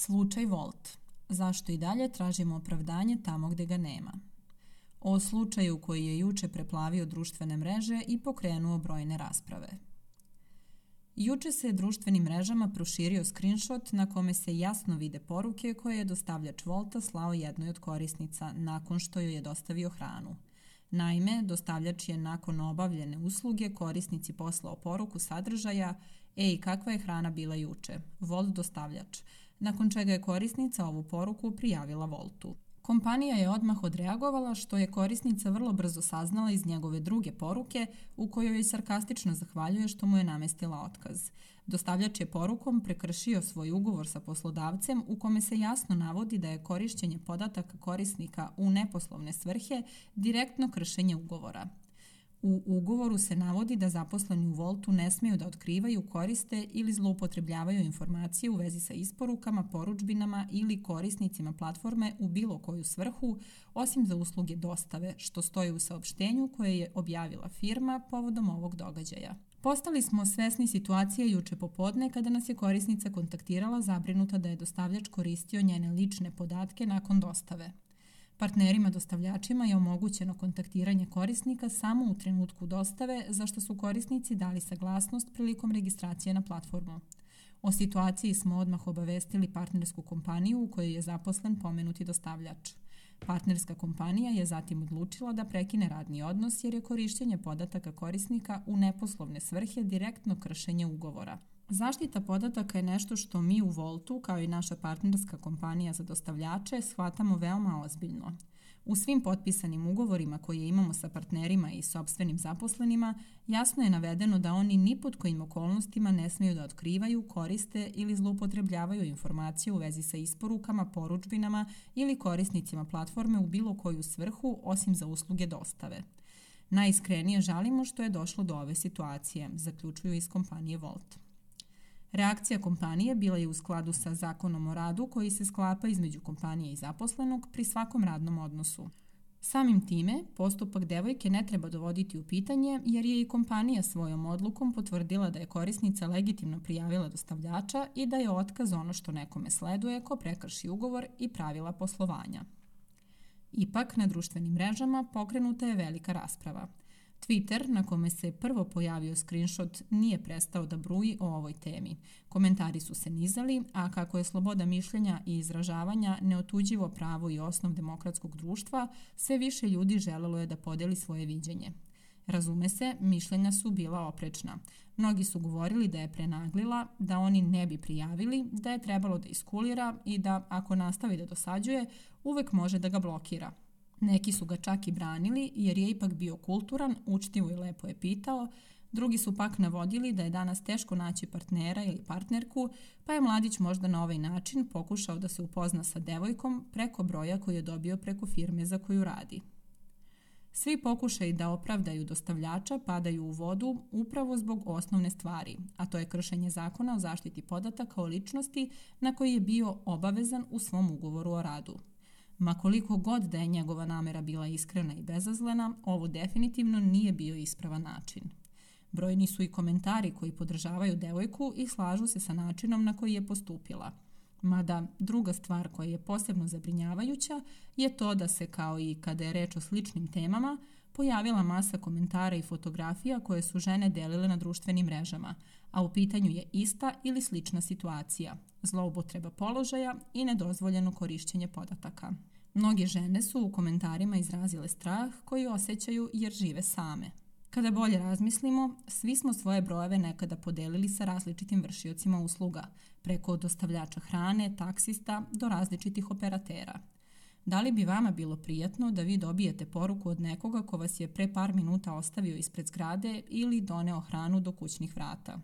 Slučaj Volt. Zašto i dalje tražimo opravdanje tamo gde ga nema? O slučaju koji je juče preplavio društvene mreže i pokrenuo brojne rasprave. Juče se društvenim mrežama proširio screenshot na kome se jasno vide poruke koje je dostavljač Volta slao jednoj od korisnica nakon što joj je dostavio hranu. Naime, dostavljač je nakon obavljene usluge korisnici poslao poruku sadržaja Ej, kakva je hrana bila juče? Volt dostavljač nakon čega je korisnica ovu poruku prijavila Voltu. Kompanija je odmah odreagovala što je korisnica vrlo brzo saznala iz njegove druge poruke u kojoj joj sarkastično zahvaljuje što mu je namestila otkaz. Dostavljač je porukom prekršio svoj ugovor sa poslodavcem u kome se jasno navodi da je korišćenje podataka korisnika u neposlovne svrhe direktno kršenje ugovora. U ugovoru se navodi da zaposleni u Voltu ne smeju da otkrivaju, koriste ili zloupotrebljavaju informacije u vezi sa isporukama, poručbinama ili korisnicima platforme u bilo koju svrhu, osim za usluge dostave, što stoji u saopštenju koje je objavila firma povodom ovog događaja. Postali smo svesni situacije juče popodne kada nas je korisnica kontaktirala zabrinuta da je dostavljač koristio njene lične podatke nakon dostave. Partnerima dostavljačima je omogućeno kontaktiranje korisnika samo u trenutku dostave, za što su korisnici dali saglasnost prilikom registracije na platformu. O situaciji smo odmah obavestili partnersku kompaniju u kojoj je zaposlen pomenuti dostavljač. Partnerska kompanija je zatim odlučila da prekine radni odnos jer je korišćenje podataka korisnika u neposlovne svrhe direktno kršenje ugovora. Zaštita podataka je nešto što mi u Voltu, kao i naša partnerska kompanija za dostavljače, shvatamo veoma ozbiljno. U svim potpisanim ugovorima koje imamo sa partnerima i sobstvenim zaposlenima, jasno je navedeno da oni ni pod kojim okolnostima ne smeju da otkrivaju, koriste ili zloupotrebljavaju informacije u vezi sa isporukama, poručbinama ili korisnicima platforme u bilo koju svrhu osim za usluge dostave. Najiskrenije žalimo što je došlo do ove situacije, zaključuju iz kompanije Volt. Reakcija kompanije bila je u skladu sa zakonom o radu koji se sklapa između kompanije i zaposlenog pri svakom radnom odnosu. Samim time, postupak devojke ne treba dovoditi u pitanje jer je i kompanija svojom odlukom potvrdila da je korisnica legitimno prijavila dostavljača i da je otkaz ono što nekome sleduje ko prekrši ugovor i pravila poslovanja. Ipak, na društvenim mrežama pokrenuta je velika rasprava – Twitter, na kome se prvo pojavio screenshot, nije prestao da bruji o ovoj temi. Komentari su se nizali, a kako je sloboda mišljenja i izražavanja neotuđivo pravo i osnov demokratskog društva, sve više ljudi želelo je da podeli svoje viđenje. Razume se, mišljenja su bila oprečna. Mnogi su govorili da je prenaglila, da oni ne bi prijavili, da je trebalo da iskulira i da, ako nastavi da dosađuje, uvek može da ga blokira, Neki su ga čak i branili jer je ipak bio kulturan, učtivo i lepo je pitao, drugi su pak navodili da je danas teško naći partnera ili partnerku, pa je mladić možda na ovaj način pokušao da se upozna sa devojkom preko broja koji je dobio preko firme za koju radi. Svi pokušaj da opravdaju dostavljača padaju u vodu upravo zbog osnovne stvari, a to je kršenje zakona o zaštiti podataka o ličnosti na koji je bio obavezan u svom ugovoru o radu. Ma koliko god da je njegova namera bila iskrena i bezazlena, ovo definitivno nije bio ispravan način. Brojni su i komentari koji podržavaju devojku i slažu se sa načinom na koji je postupila. Mada druga stvar koja je posebno zabrinjavajuća je to da se kao i kada je reč o sličnim temama pojavila masa komentara i fotografija koje su žene delile na društvenim mrežama, a u pitanju je ista ili slična situacija, zloupotreba položaja i nedozvoljeno korišćenje podataka. Mnoge žene su u komentarima izrazile strah koji osjećaju jer žive same. Kada bolje razmislimo, svi smo svoje brojeve nekada podelili sa različitim vršiocima usluga, preko dostavljača hrane, taksista do različitih operatera. Da li bi vama bilo prijatno da vi dobijete poruku od nekoga ko vas je pre par minuta ostavio ispred zgrade ili doneo hranu do kućnih vrata?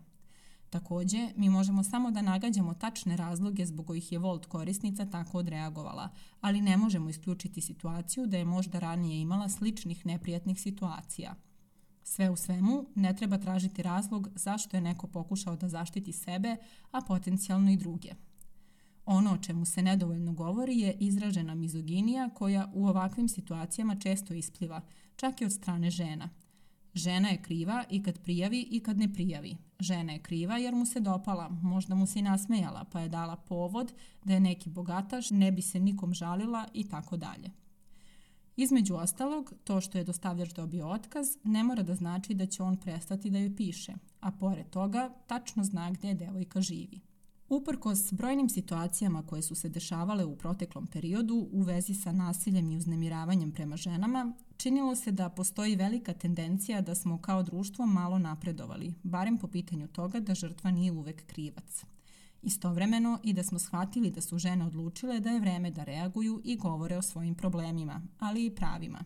Takođe, mi možemo samo da nagađamo tačne razloge zbog kojih je Volt korisnica tako odreagovala, ali ne možemo isključiti situaciju da je možda ranije imala sličnih neprijatnih situacija. Sve u svemu, ne treba tražiti razlog zašto je neko pokušao da zaštiti sebe, a potencijalno i druge. Ono o čemu se nedovoljno govori je izražena mizoginija koja u ovakvim situacijama često ispliva, čak i od strane žena – Žena je kriva i kad prijavi i kad ne prijavi. Žena je kriva jer mu se dopala, možda mu se i nasmejala, pa je dala povod da je neki bogataš, ne bi se nikom žalila i tako dalje. Između ostalog, to što je dostavljač dobio otkaz ne mora da znači da će on prestati da joj piše, a pored toga tačno zna gde devojka živi. Uprkos brojnim situacijama koje su se dešavale u proteklom periodu u vezi sa nasiljem i uznemiravanjem prema ženama, činilo se da postoji velika tendencija da smo kao društvo malo napredovali, barem po pitanju toga da žrtva nije uvek krivac. Istovremeno i da smo shvatili da su žene odlučile da je vreme da reaguju i govore o svojim problemima, ali i pravima.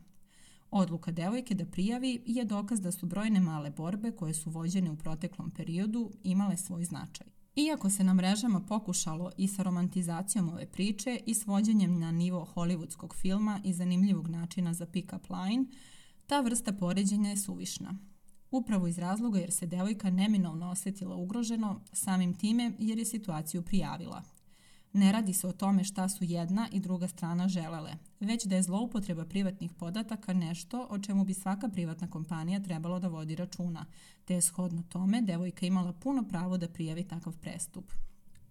Odluka devojke da prijavi je dokaz da su brojne male borbe koje su vođene u proteklom periodu imale svoj značaj. Iako se na mrežama pokušalo i sa romantizacijom ove priče i svođenjem na nivo hollywoodskog filma i zanimljivog načina za pick-up line, ta vrsta poređenja je suvišna. Upravo iz razloga jer se devojka neminovno osetila ugroženo, samim time jer je situaciju prijavila. Ne radi se o tome šta su jedna i druga strana želele, već da je zloupotreba privatnih podataka nešto o čemu bi svaka privatna kompanija trebalo da vodi računa, te je shodno tome devojka imala puno pravo da prijavi takav prestup.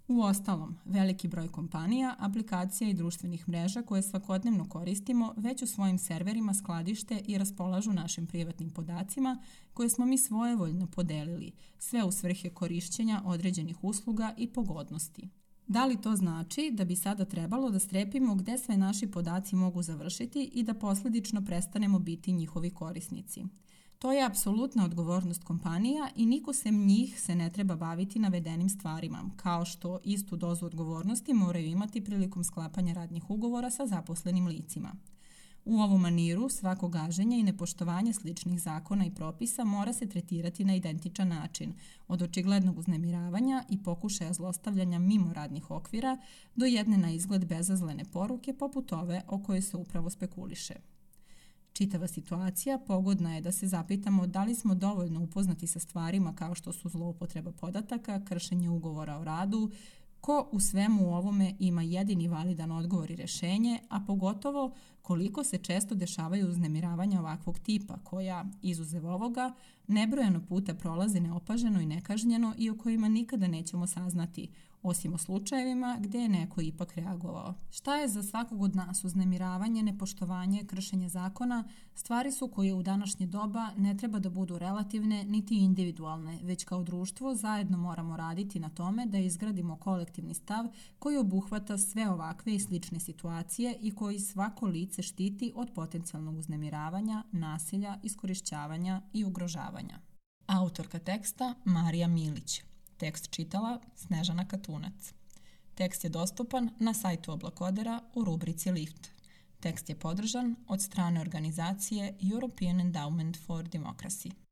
U ostalom, veliki broj kompanija, aplikacija i društvenih mreža koje svakodnevno koristimo već u svojim serverima skladište i raspolažu našim privatnim podacima koje smo mi svojevoljno podelili, sve u svrhe korišćenja određenih usluga i pogodnosti. Da li to znači da bi sada trebalo da strepimo gde sve naši podaci mogu završiti i da posledično prestanemo biti njihovi korisnici? To je apsolutna odgovornost kompanija i niko sem njih se ne treba baviti navedenim stvarima, kao što istu dozu odgovornosti moraju imati prilikom sklapanja radnih ugovora sa zaposlenim licima. U ovu maniru svako gaženje i nepoštovanje sličnih zakona i propisa mora se tretirati na identičan način, od očiglednog uznemiravanja i pokušaja zlostavljanja mimo radnih okvira do jedne na izgled bezazlene poruke poput ove o kojoj se upravo spekuliše. Čitava situacija pogodna je da se zapitamo da li smo dovoljno upoznati sa stvarima kao što su zloupotreba podataka, kršenje ugovora o radu, ko u svemu ovome ima jedini validan odgovor i rešenje, a pogotovo koliko se često dešavaju uznemiravanja ovakvog tipa, koja, izuzev ovoga, nebrojeno puta prolaze neopaženo i nekažnjeno i o kojima nikada nećemo saznati, osim o slučajevima gde je neko ipak reagovao. Šta je za svakog od nas uznemiravanje, nepoštovanje, kršenje zakona, stvari su koje u današnje doba ne treba da budu relativne niti individualne, već kao društvo zajedno moramo raditi na tome da izgradimo kolektivni stav koji obuhvata sve ovakve i slične situacije i koji svako lice štiti od potencijalnog uznemiravanja, nasilja, iskorišćavanja i ugrožavanja. Autorka teksta Marija Milić Tekst čitala Snežana Katunac. Tekst je dostupan na sajtu Oblakodera u rubrici Lift. Tekst je podržan od strane organizacije European Endowment for Democracy.